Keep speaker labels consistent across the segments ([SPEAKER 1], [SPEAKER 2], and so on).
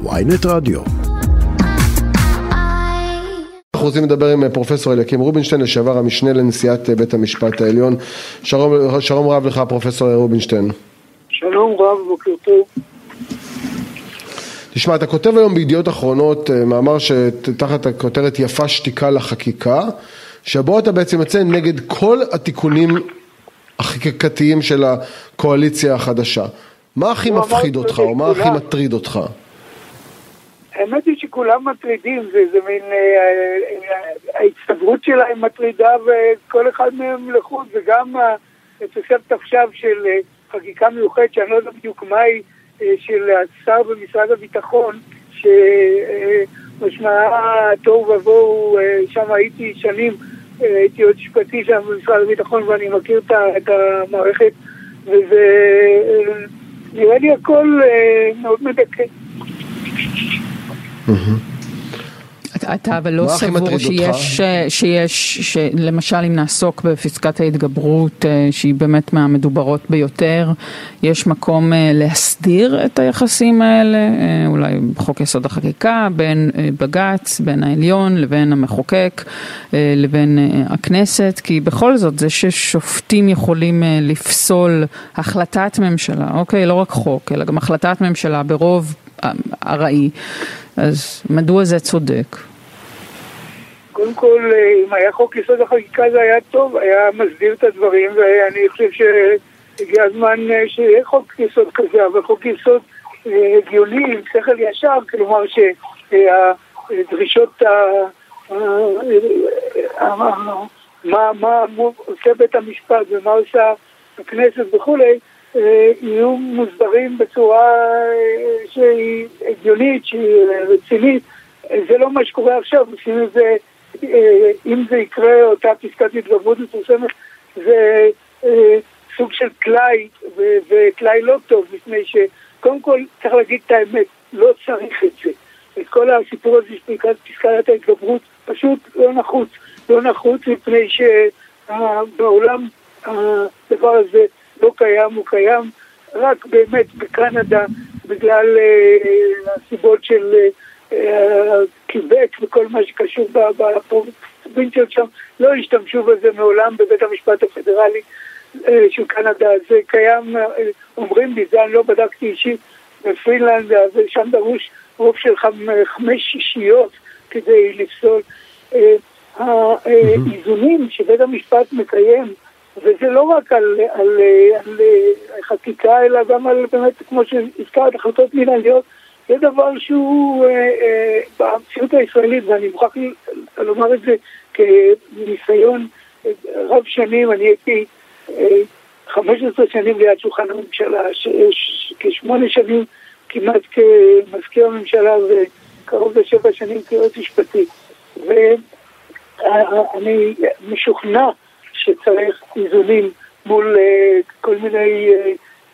[SPEAKER 1] ויינט רדיו.
[SPEAKER 2] אנחנו רוצים לדבר עם פרופסור אליקים רובינשטיין, לשעבר המשנה לנשיאת בית המשפט העליון. שלום, שלום רב לך פרופסור רובינשטיין.
[SPEAKER 3] שלום רב, בוקר טוב.
[SPEAKER 2] תשמע, אתה כותב היום בידיעות אחרונות אה, מאמר שתחת הכותרת יפה שתיקה לחקיקה, שבו אתה בעצם יוצא נגד כל התיקונים החקיקתיים של הקואליציה החדשה. מה הכי מפחיד אותך, או מה הכי מטריד אותך?
[SPEAKER 3] האמת היא שכולם מטרידים, זה, זה מין, אה, אה, ההצטברות שלהם מטרידה וכל אחד מהם לחוד, וגם התוספת עכשיו של אה, חקיקה מיוחדת, שאני לא יודע בדיוק מהי, אה, של השר במשרד הביטחון, שמשמעה תוהו ובוהו, אה, שם הייתי שנים, אה, הייתי עוד משפטי שם במשרד הביטחון ואני מכיר את המערכת, וזה אה, נראה לי הכל אה, מאוד מדכא.
[SPEAKER 4] אתה אבל לא סבור שיש, שיש, שלמשל אם נעסוק בפסקת ההתגברות אה, שהיא באמת מהמדוברות ביותר, יש מקום אה, להסדיר את היחסים האלה, אה, אולי בחוק יסוד החקיקה, בין בג"ץ, בין העליון לבין המחוקק, לבין הכנסת, כי בכל זאת זה ששופטים יכולים לפסול החלטת ממשלה, אוקיי, לא רק חוק, אלא גם החלטת ממשלה ברוב ארעי, אז מדוע זה צודק?
[SPEAKER 3] קודם כל, אם היה חוק יסוד החקיקה זה היה טוב, היה מסדיר את הדברים, ואני חושב שהגיע הזמן שיהיה חוק יסוד כזה, אבל חוק יסוד הגיוני, עם שכל ישר, כלומר שהדרישות, מה עושה בית המשפט ומה עושה הכנסת וכולי, יהיו מוסדרים בצורה שהיא הגיונית, שהיא רצינית. זה לא מה שקורה עכשיו, עושים זה אה, אם זה יקרה, אותה פסקת התגברות מפורסמת, זה אה, סוג של טלאי, וטלאי לא טוב, מפני שקודם כל צריך להגיד את האמת, לא צריך את זה. את כל הסיפור הזה של פסקת ההתגברות פשוט לא נחוץ. לא נחוץ מפני שבעולם הדבר הזה קיים, הוא קיים רק באמת בקנדה בגלל אה, הסיבות של קיבק וכל מה שקשור בפרובינציות שם, לא השתמשו בזה מעולם בבית המשפט הפדרלי אה, של קנדה. זה קיים, אה, אומרים לי, זה אני לא בדקתי אישית, בפינלנד, ושם דרוש רוב של חמש שישיות כדי לפסול. אה, האיזונים שבית המשפט מקיים, וזה לא רק על, על, על, על חקיקה, אלא גם על באמת, כמו שהזכרת, החלטות מנהליות, זה דבר שהוא אה, אה, במציאות הישראלית, ואני מוכרח לומר את זה כניסיון רב שנים, אני הייתי אה, 15 שנים ליד שולחן הממשלה, כשמונה שנים כמעט כמזכיר הממשלה וקרוב לשבע שנים כיועץ משפטי. ואני משוכנע שצריך איזונים מול אה, כל מיני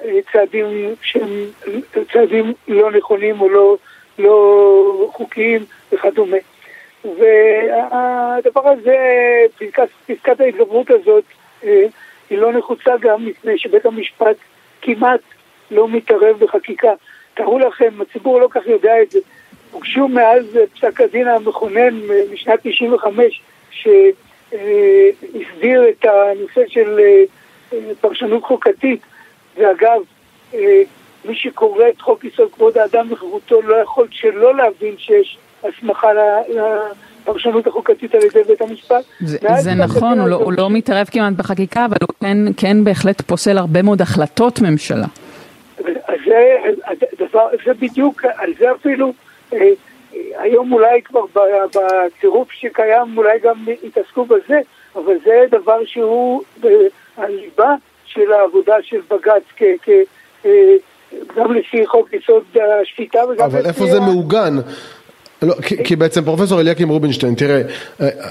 [SPEAKER 3] אה, צעדים שהם צעדים לא נכונים או לא, לא חוקיים וכדומה. והדבר הזה, פסקת, פסקת ההתגברות הזאת, אה, היא לא נחוצה גם מפני שבית המשפט כמעט לא מתערב בחקיקה. תארו לכם, הציבור לא כך יודע את זה. הוגשו מאז פסק הדין המכונן משנת 95, שהסדיר את הנושא של אה, פרשנות חוקתית ואגב, אה, מי שקורא את חוק יסוד כבוד האדם וחירותו לא יכול שלא להבין שיש הסמכה לפרשנות החוקתית על ידי בית המשפט.
[SPEAKER 4] זה, זה נכון, הוא לא, הוא לא מתערב כמעט בחקיקה, אבל הוא כן, כן בהחלט פוסל הרבה מאוד החלטות ממשלה.
[SPEAKER 3] זה, דבר, זה בדיוק, על זה אפילו, אה, היום אולי כבר בצירוף שקיים, אולי גם יתעסקו בזה, אבל זה דבר שהוא הליבה של העבודה של בג"ץ אה, גם לפי חוק יסוד השפיטה וגם
[SPEAKER 2] אבל איפה זה מעוגן? לא, כי, כי בעצם פרופסור אליקים רובינשטיין, תראה,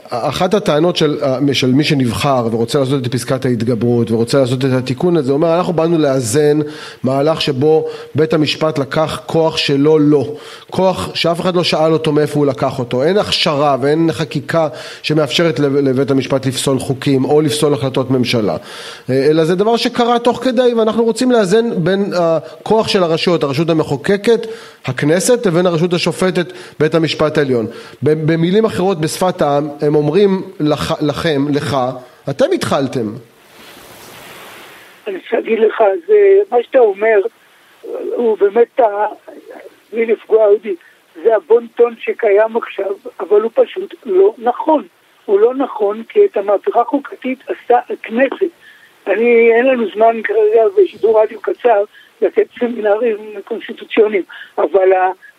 [SPEAKER 2] אחת הטענות של, של מי שנבחר ורוצה לעשות את פסקת ההתגברות ורוצה לעשות את התיקון הזה, אומר אנחנו באנו לאזן מהלך שבו בית המשפט לקח כוח שלא לא, כוח שאף אחד לא שאל אותו מאיפה הוא לקח אותו, אין הכשרה ואין חקיקה שמאפשרת לבית המשפט לפסול חוקים או לפסול החלטות ממשלה, אלא זה דבר שקרה תוך כדי ואנחנו רוצים לאזן בין הכוח של הרשויות, הרשות המחוקקת, הכנסת, לבין הרשות השופטת, בית המשפט העליון. במילים אחרות בשפת העם הם אומרים לכ, לכם, לך, אתם התחלתם.
[SPEAKER 3] אני רוצה להגיד לך, זה, מה שאתה אומר הוא באמת, בלי לפגוע אודי, זה הבון-טון שקיים עכשיו, אבל הוא פשוט לא נכון. הוא לא נכון כי את המהפכה החוקתית עשה הכנסת. אני, אין לנו זמן כרגע בשידור רדיו קצר לתת סמינרים קונסטיטוציוניים, אבל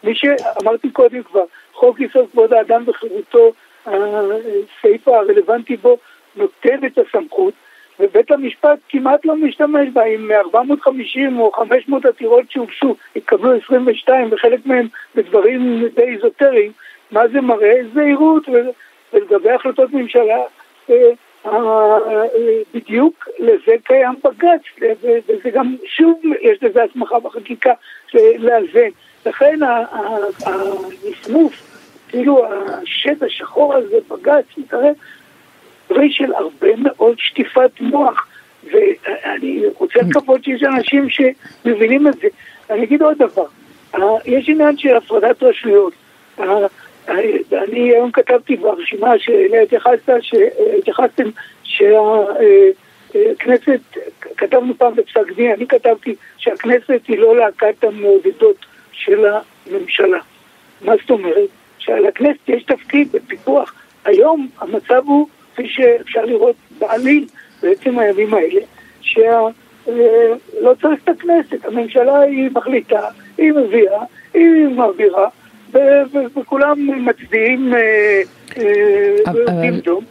[SPEAKER 3] מי שאמרתי קודם כבר, חוק יסוד כבוד האדם וחירותו, הסעיף הרלוונטי בו נותן את הסמכות, ובית המשפט כמעט לא משתמש בה, עם 450 או 500 עתירות שהוגשו, התקבלו 22 וחלק מהם בדברים די איזוטריים, מה זה מראה? זהירות, ולגבי החלטות ממשלה, אה, בדיוק לזה קיים בג"ץ, וזה גם, שוב, יש לזה הסמכה בחקיקה לאזן. לכן הנפנוף, כאילו השד השחור הזה, בג"ץ, מתערב, פרי של הרבה מאוד שטיפת מוח. ואני רוצה לקוות שיש אנשים שמבינים את זה. אני אגיד עוד דבר, יש עניין של הפרדת רשויות. אני היום כתבתי ברשימה שאליה התייחסת, שהתייחסתם שהכנסת, כתבנו פעם בפסק דין, אני כתבתי שהכנסת היא לא להקת המעודדות של הממשלה. מה זאת אומרת? שלכנסת יש תפקיד בפיקוח. היום המצב הוא, כפי שאפשר לראות בעליל בעצם הימים האלה, שלא אה, צריך את הכנסת, הממשלה היא מחליטה, היא מביאה, היא מעבירה, וכולם מצביעים דמדום.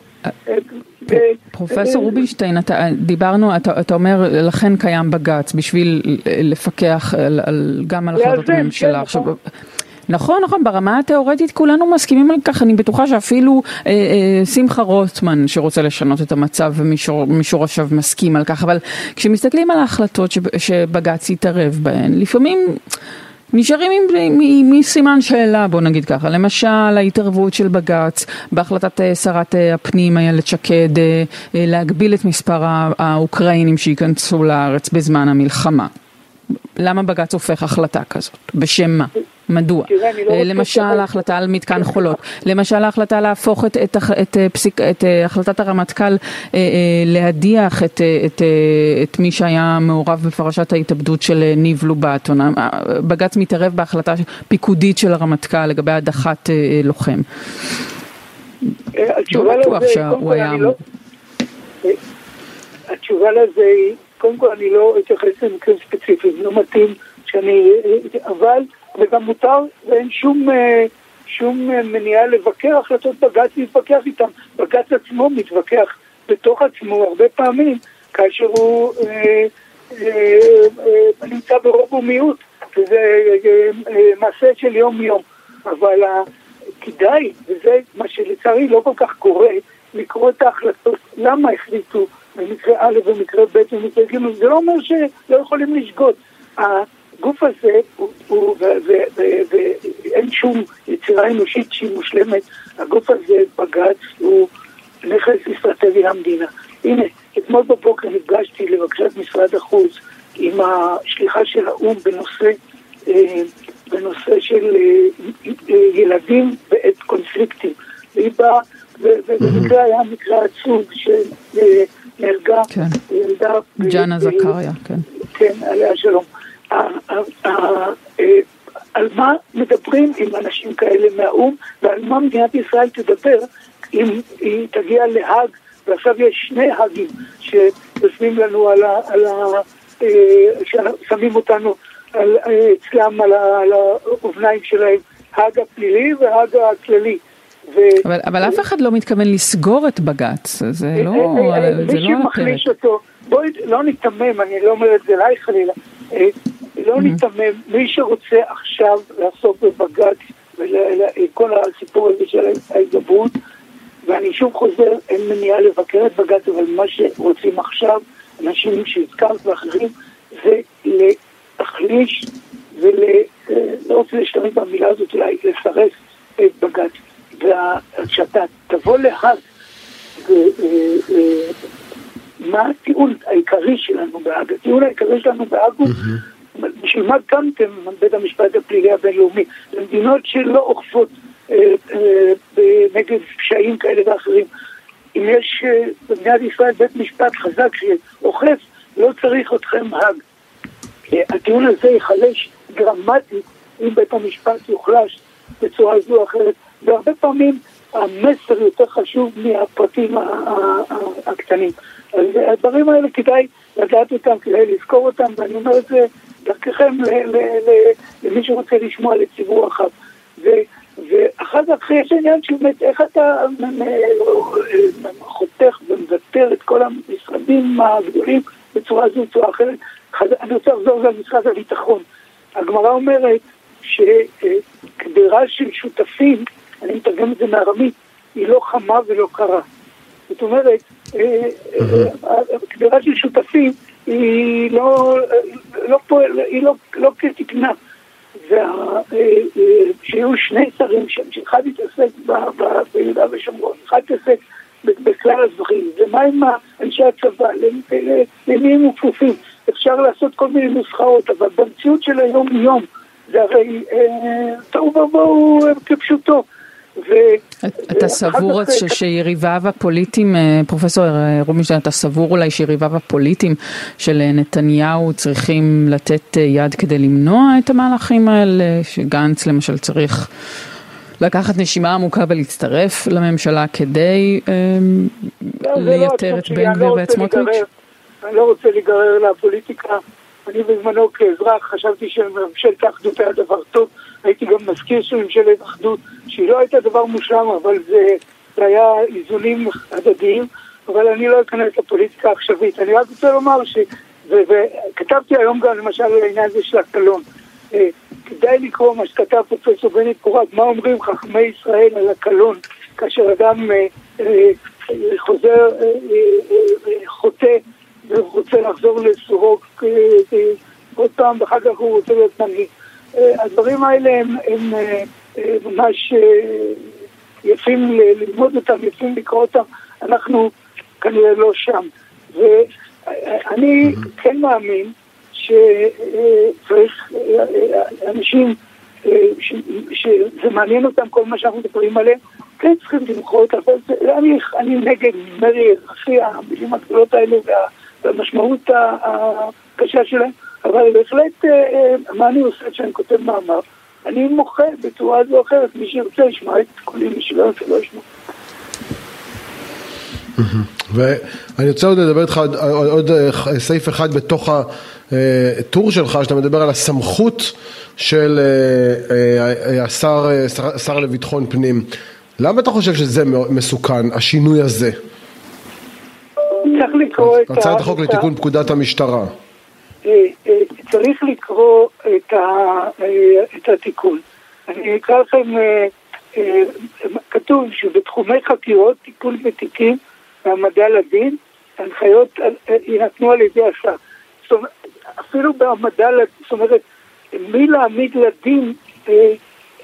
[SPEAKER 4] אה, אה, פרופסור רובינשטיין, אתה, דיברנו, אתה, אתה אומר, לכן קיים בג"ץ, בשביל לפקח על, על, גם על החלטות הממשלה. כן, נכון. נכון, נכון, ברמה התיאורטית כולנו מסכימים על כך, אני בטוחה שאפילו אה, אה, שמחה רוטמן שרוצה לשנות את המצב ומשורשיו מסכים על כך, אבל כשמסתכלים על ההחלטות שבג"ץ יתערב בהן, לפעמים... נשארים עם סימן שאלה, בוא נגיד ככה. למשל, ההתערבות של בג"ץ בהחלטת אה, שרת אה, הפנים איילת שקד אה, להגביל את מספר האוקראינים שייכנסו לארץ בזמן המלחמה. למה בג"ץ הופך החלטה כזאת? בשם מה? מדוע? לא למשל ההחלטה על מתקן חולות, למשל ההחלטה להפוך את, את, את, פסיק, את החלטת הרמטכ"ל להדיח את, את, את מי שהיה מעורב בפרשת ההתאבדות של ניב לובטון. בג"ץ מתערב בהחלטה פיקודית של הרמטכ"ל לגבי הדחת לוחם. לא בטוח שהוא היה אמור.
[SPEAKER 3] התשובה לזה היא, קודם כל אני לא אתייחס למקרים ספציפיים, לא מתאים שאני, אבל וגם מותר ואין שום, אה, שום אה, מניעה לבקר החלטות בג"ץ להתווכח איתם. בג"ץ עצמו מתווכח בתוך עצמו הרבה פעמים כאשר הוא אה, אה, אה, נמצא ברוב ומיעוט, וזה אה, אה, מעשה של יום-יום. אבל אה, כדאי, וזה מה שלצערי לא כל כך קורה, לקרוא את ההחלטות, למה החליטו במקרה א', במקרה ב', במקרה ג', זה לא אומר שלא יכולים לשגות. הגוף הזה, ואין שום יצירה אנושית שהיא מושלמת, הגוף הזה, בג"ץ, הוא נכס אסטרטגי למדינה. הנה, אתמול בבוקר נפגשתי לבקשת משרד החוץ עם השליחה של האו"ם בנושא, אה, בנושא של אה, ילדים בעת קונפליקטים. והיא באה, ובמקרה היה מקרה עצוב שנהרגה
[SPEAKER 4] כן. ילדה... ג'אנה זכריה, כן.
[SPEAKER 3] כן, עליה שלום. על מה מדברים עם אנשים כאלה מהאו"ם ועל מה מדינת ישראל תדבר אם היא תגיע להאג ועכשיו יש שני האגים שיושבים לנו על ה... על ה ששמים אותנו על, אצלם על, על האובניים שלהם, האג הפלילי והאג הכללי.
[SPEAKER 4] ו... אבל, אבל אף אחד לא מתכוון לסגור את בג"ץ, זה לא, זה לא
[SPEAKER 3] על הפרק. בואי לא ניתמם, אני לא אומר את זה עלייך חלילה, לא ניתמם, מי שרוצה עכשיו לעסוק בבג"ץ ול, כל הסיפור הזה של ההתגברות, ואני שוב חוזר, אין מניעה לבקר את בג"ץ, אבל מה שרוצים עכשיו, אנשים שהזכרת ואחרים, זה להחליש ול... לא רוצה להשתמש במילה הזאת, אולי לסרס את בג"ץ. וכשאתה תבוא להאג, מה הטיעון העיקרי שלנו בהאג? הטיעון העיקרי שלנו בהאג הוא בשביל מה קמתם בית המשפט הפלילי הבינלאומי? למדינות שלא אוכפות אה, אה, נגד פשעים כאלה ואחרים. אם יש אה, במדינת ישראל בית משפט חזק שאוכף, לא צריך אתכם האג. הטיעון הזה ייחלש דרמטית אם בית המשפט יוחלש בצורה זו או אחרת, והרבה פעמים המסר יותר חשוב מהפרטים הקטנים. אז הדברים האלה כדאי לדעת אותם, כדאי לזכור אותם, ואני אומר את זה דרככם למי שרוצה לשמוע לציבור רחב. ואחר כך יש עניין של באמת איך אתה חותך ומוותר את כל המשרדים הגדולים בצורה זו או אחרת. אני רוצה לחזור למשרד הביטחון. הגמרא אומרת שקדרה של שותפים, אני מתרגם את זה מארמית, היא לא חמה ולא קרה. זאת אומרת, קדרה של שותפים היא לא פועל, היא לא, לא כתקנה. ושיהיו שני שרים שם, שאחד יתעסק ביהודה ושומרון, אחד יתעסק בכלל הדברים, ומה עם אנשי הצבא, למי הם כפופים? אפשר לעשות כל מיני נוסחאות, אבל במציאות של היום-יום, זה הרי תוהו ובוהו כפשוטו.
[SPEAKER 4] אתה סבור שיריביו הפוליטיים, אה, פרופסור אה, רובינשטיין, אתה סבור אולי שיריביו הפוליטיים של אה, נתניהו צריכים לתת יד כדי למנוע את המהלכים האלה, שגנץ למשל צריך לקחת נשימה עמוקה ולהצטרף לממשלה כדי לא לייתר את בן גביר ואת סמוטריץ'?
[SPEAKER 3] אני לא רוצה להיגרר לפוליטיקה. אני בזמנו כאזרח חשבתי שממשלת האחדות היה דבר טוב, הייתי גם מזכיר של ממשלת אחדות, שהיא לא הייתה דבר מושלם, אבל זה, זה היה איזונים הדדיים, אבל אני לא אכנס לפוליטיקה העכשווית. אני רק רוצה לומר ש... וכתבתי היום גם למשל על העניין הזה של הקלון. אה, כדאי לקרוא מה שכתב פרופסור בני פורת, מה אומרים חכמי ישראל על הקלון, כאשר אדם אה, אה, חוזר, חוטא ורוצה לחזור לסורוק עוד פעם, ואחר כך הוא רוצה להיות מנהיג. הדברים האלה הם, ממש יפים ללמוד אותם, יפים לקרוא אותם, אנחנו כנראה לא שם. ואני כן מאמין שצריך אנשים שזה מעניין אותם כל מה שאנחנו מדברים עליהם, כן צריכים למחות, אבל אני, אני נגד מרי אזרחי, המילים הגדולות האלה וה, והמשמעות הקשה שלהם, אבל בהחלט מה אני עושה כשאני כותב מאמר? אני מוחה בצורה זו או אחרת, מי שירצה ישמע את קולי, מי שלא ירצה לא ישמע.
[SPEAKER 2] ואני רוצה עוד לדבר איתך עוד, עוד סעיף אחד בתוך הטור שלך, שאתה מדבר על הסמכות של השר לביטחון פנים. למה אתה חושב שזה מסוכן, השינוי הזה?
[SPEAKER 3] צריך לקרוא את...
[SPEAKER 2] הצעת החוק לתיקון פקודת המשטרה.
[SPEAKER 3] צריך לקרוא את, ה, את התיקון. אני אקרא לכם, כתוב שבתחומי חקירות, טיפול בתיקים והעמדה לדין, הנחיות יינתנו על ידי השר. זאת אומרת, אפילו בהעמדה לדין, זאת אומרת, מי להעמיד לדין, אה,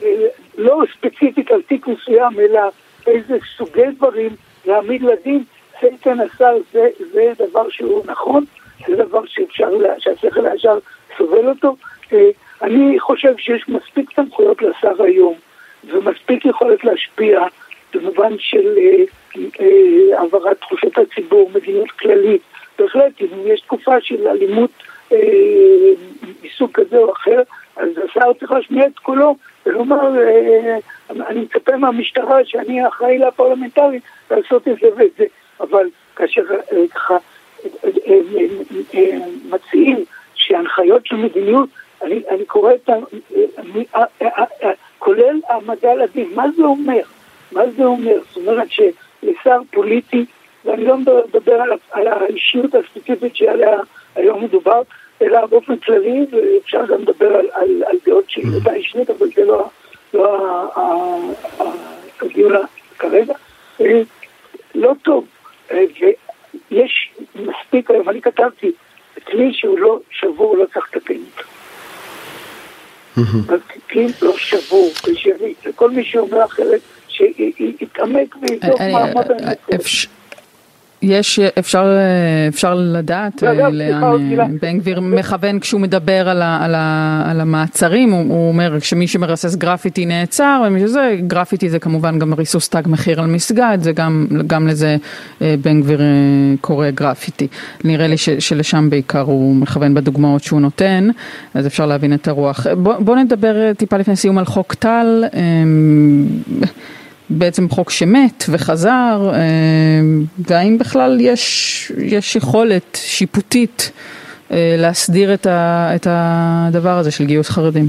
[SPEAKER 3] אה, לא ספציפית על תיק מסוים, אלא איזה סוגי דברים להעמיד לדין, ייתן השר, זה, זה דבר שהוא נכון, זה דבר שאפשר, שהשכל הישר סובל אותו. אה, אני חושב שיש מספיק סמכויות לשר היום, ומספיק יכולת להשפיע במובן של אה, אה, העברת תחושות הציבור, מדיניות כללית. בהחלט, אם יש תקופה של אלימות מסוג כזה או אחר, אז השר צריך להשמיע את קולו ולומר, אני מצפה מהמשטרה שאני אחראי לפרלמנטרי לעשות את זה ואת זה. אבל כאשר ככה מציעים שהנחיות של מדיניות, אני, אני קורא את ה... כולל העמדה לדין, מה זה אומר? מה זה אומר? זאת אומרת שלשר פוליטי, ואני לא מדבר על, על האישיות הספציפית שעליה היום מדובר, אלא באופן כללי, ואפשר גם לדבר על, על, על דעות של עמדה אישית, אבל זה לא, לא הדיון כרגע, לא טוב. ויש מספיק היום, אני כתבתי, כלי שהוא לא שבור, לא צריך לתקן אותו. כלי לא שבור, וכל מי שאומר אחרת, שיתעמק ויבדוק מה באמת.
[SPEAKER 4] יש, אפשר, אפשר לדעת אה, לאן בן גביר מכוון כשהוא מדבר על, ה, על, ה, על המעצרים, הוא, הוא אומר שמי שמרסס גרפיטי נעצר, שזה, גרפיטי זה כמובן גם ריסוס תג מחיר על מסגד, זה גם, גם לזה אה, בן גביר אה, קורא גרפיטי. נראה לי ש, שלשם בעיקר הוא מכוון בדוגמאות שהוא נותן, אז אפשר להבין את הרוח. בוא, בוא נדבר טיפה לפני סיום על חוק טל. בעצם חוק שמת וחזר, אה, והאם בכלל יש, יש יכולת שיפוטית אה, להסדיר את, ה, את הדבר הזה של גיוס חרדים?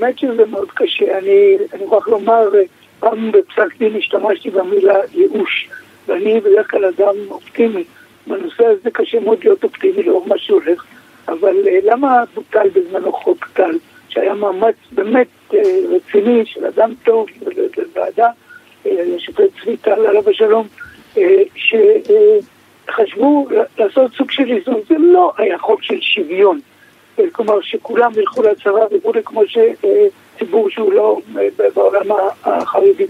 [SPEAKER 3] האמת שזה מאוד קשה. אני, אני מוכרח לומר, פעם בפסק דין השתמשתי במילה ייאוש, ואני בדרך כלל אדם אופטימי. בנושא הזה קשה מאוד להיות אופטימי לאור מה שהולך, אבל אה, למה בוטל בזמנו חוק טל? שהיה מאמץ באמת אה, רציני של אדם טוב בוועדה, אה, שופט צבי טל עליו השלום, אה, שחשבו לעשות סוג של איזון. זה לא היה חוק של שוויון. כלומר שכולם ילכו לצבא וכולי כמו שציבור שהוא לא בעולם החרדי.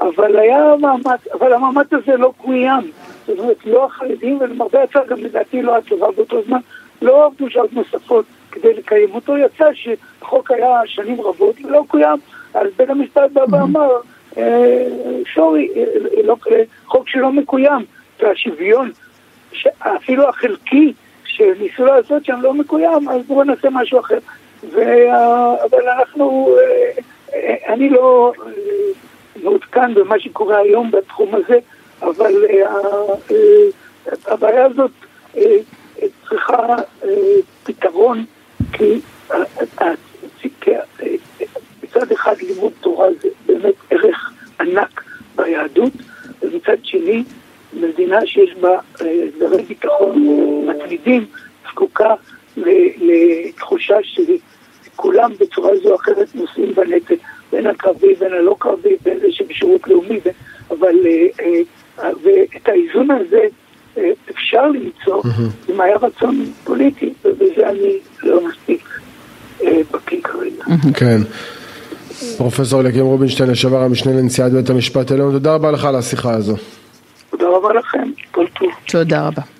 [SPEAKER 3] אבל היה מאמץ, אבל המאמץ הזה לא קוים. זאת אומרת, לא החרדים, ולמרבה הצער גם לדעתי לא הצבא באותו זמן, לא עבדו שעות נוספות כדי לקיים אותו. יצא שהחוק היה שנים רבות ולא קוים, אז בית המשפט בא ואמר, סורי, אה, אה, לא, חוק שלא מקוים, והשוויון, אפילו החלקי שניסו לעשות שם לא מקוים, אז בואו נעשה משהו אחר. אבל אנחנו, אה, אני לא מעודכן במה שקורה היום בתחום הזה, אבל הבעיה הזאת צריכה פתרון כי מצד אחד לימוד תורה זה באמת ערך ענק ביהדות, ומצד שני מדינה שיש בה הסדרי ביטחון מתמידים, זקוקה לתחושה שכולם בצורה זו או אחרת נושאים בנטל, בין הקרבי, בין הלא קרבי, בין זה שבשירות לאומי, אבל ואת האיזון הזה אפשר למצוא אם היה רצון פוליטי, ובזה אני לא מספיק אה, בקיא כרגע.
[SPEAKER 2] כן. פרופסור אליקים רובינשטיין, לשעבר המשנה לנשיאת בית המשפט העליון, תודה רבה לך על השיחה הזו.
[SPEAKER 3] תודה רבה לכם, כל טוב.
[SPEAKER 4] תודה רבה.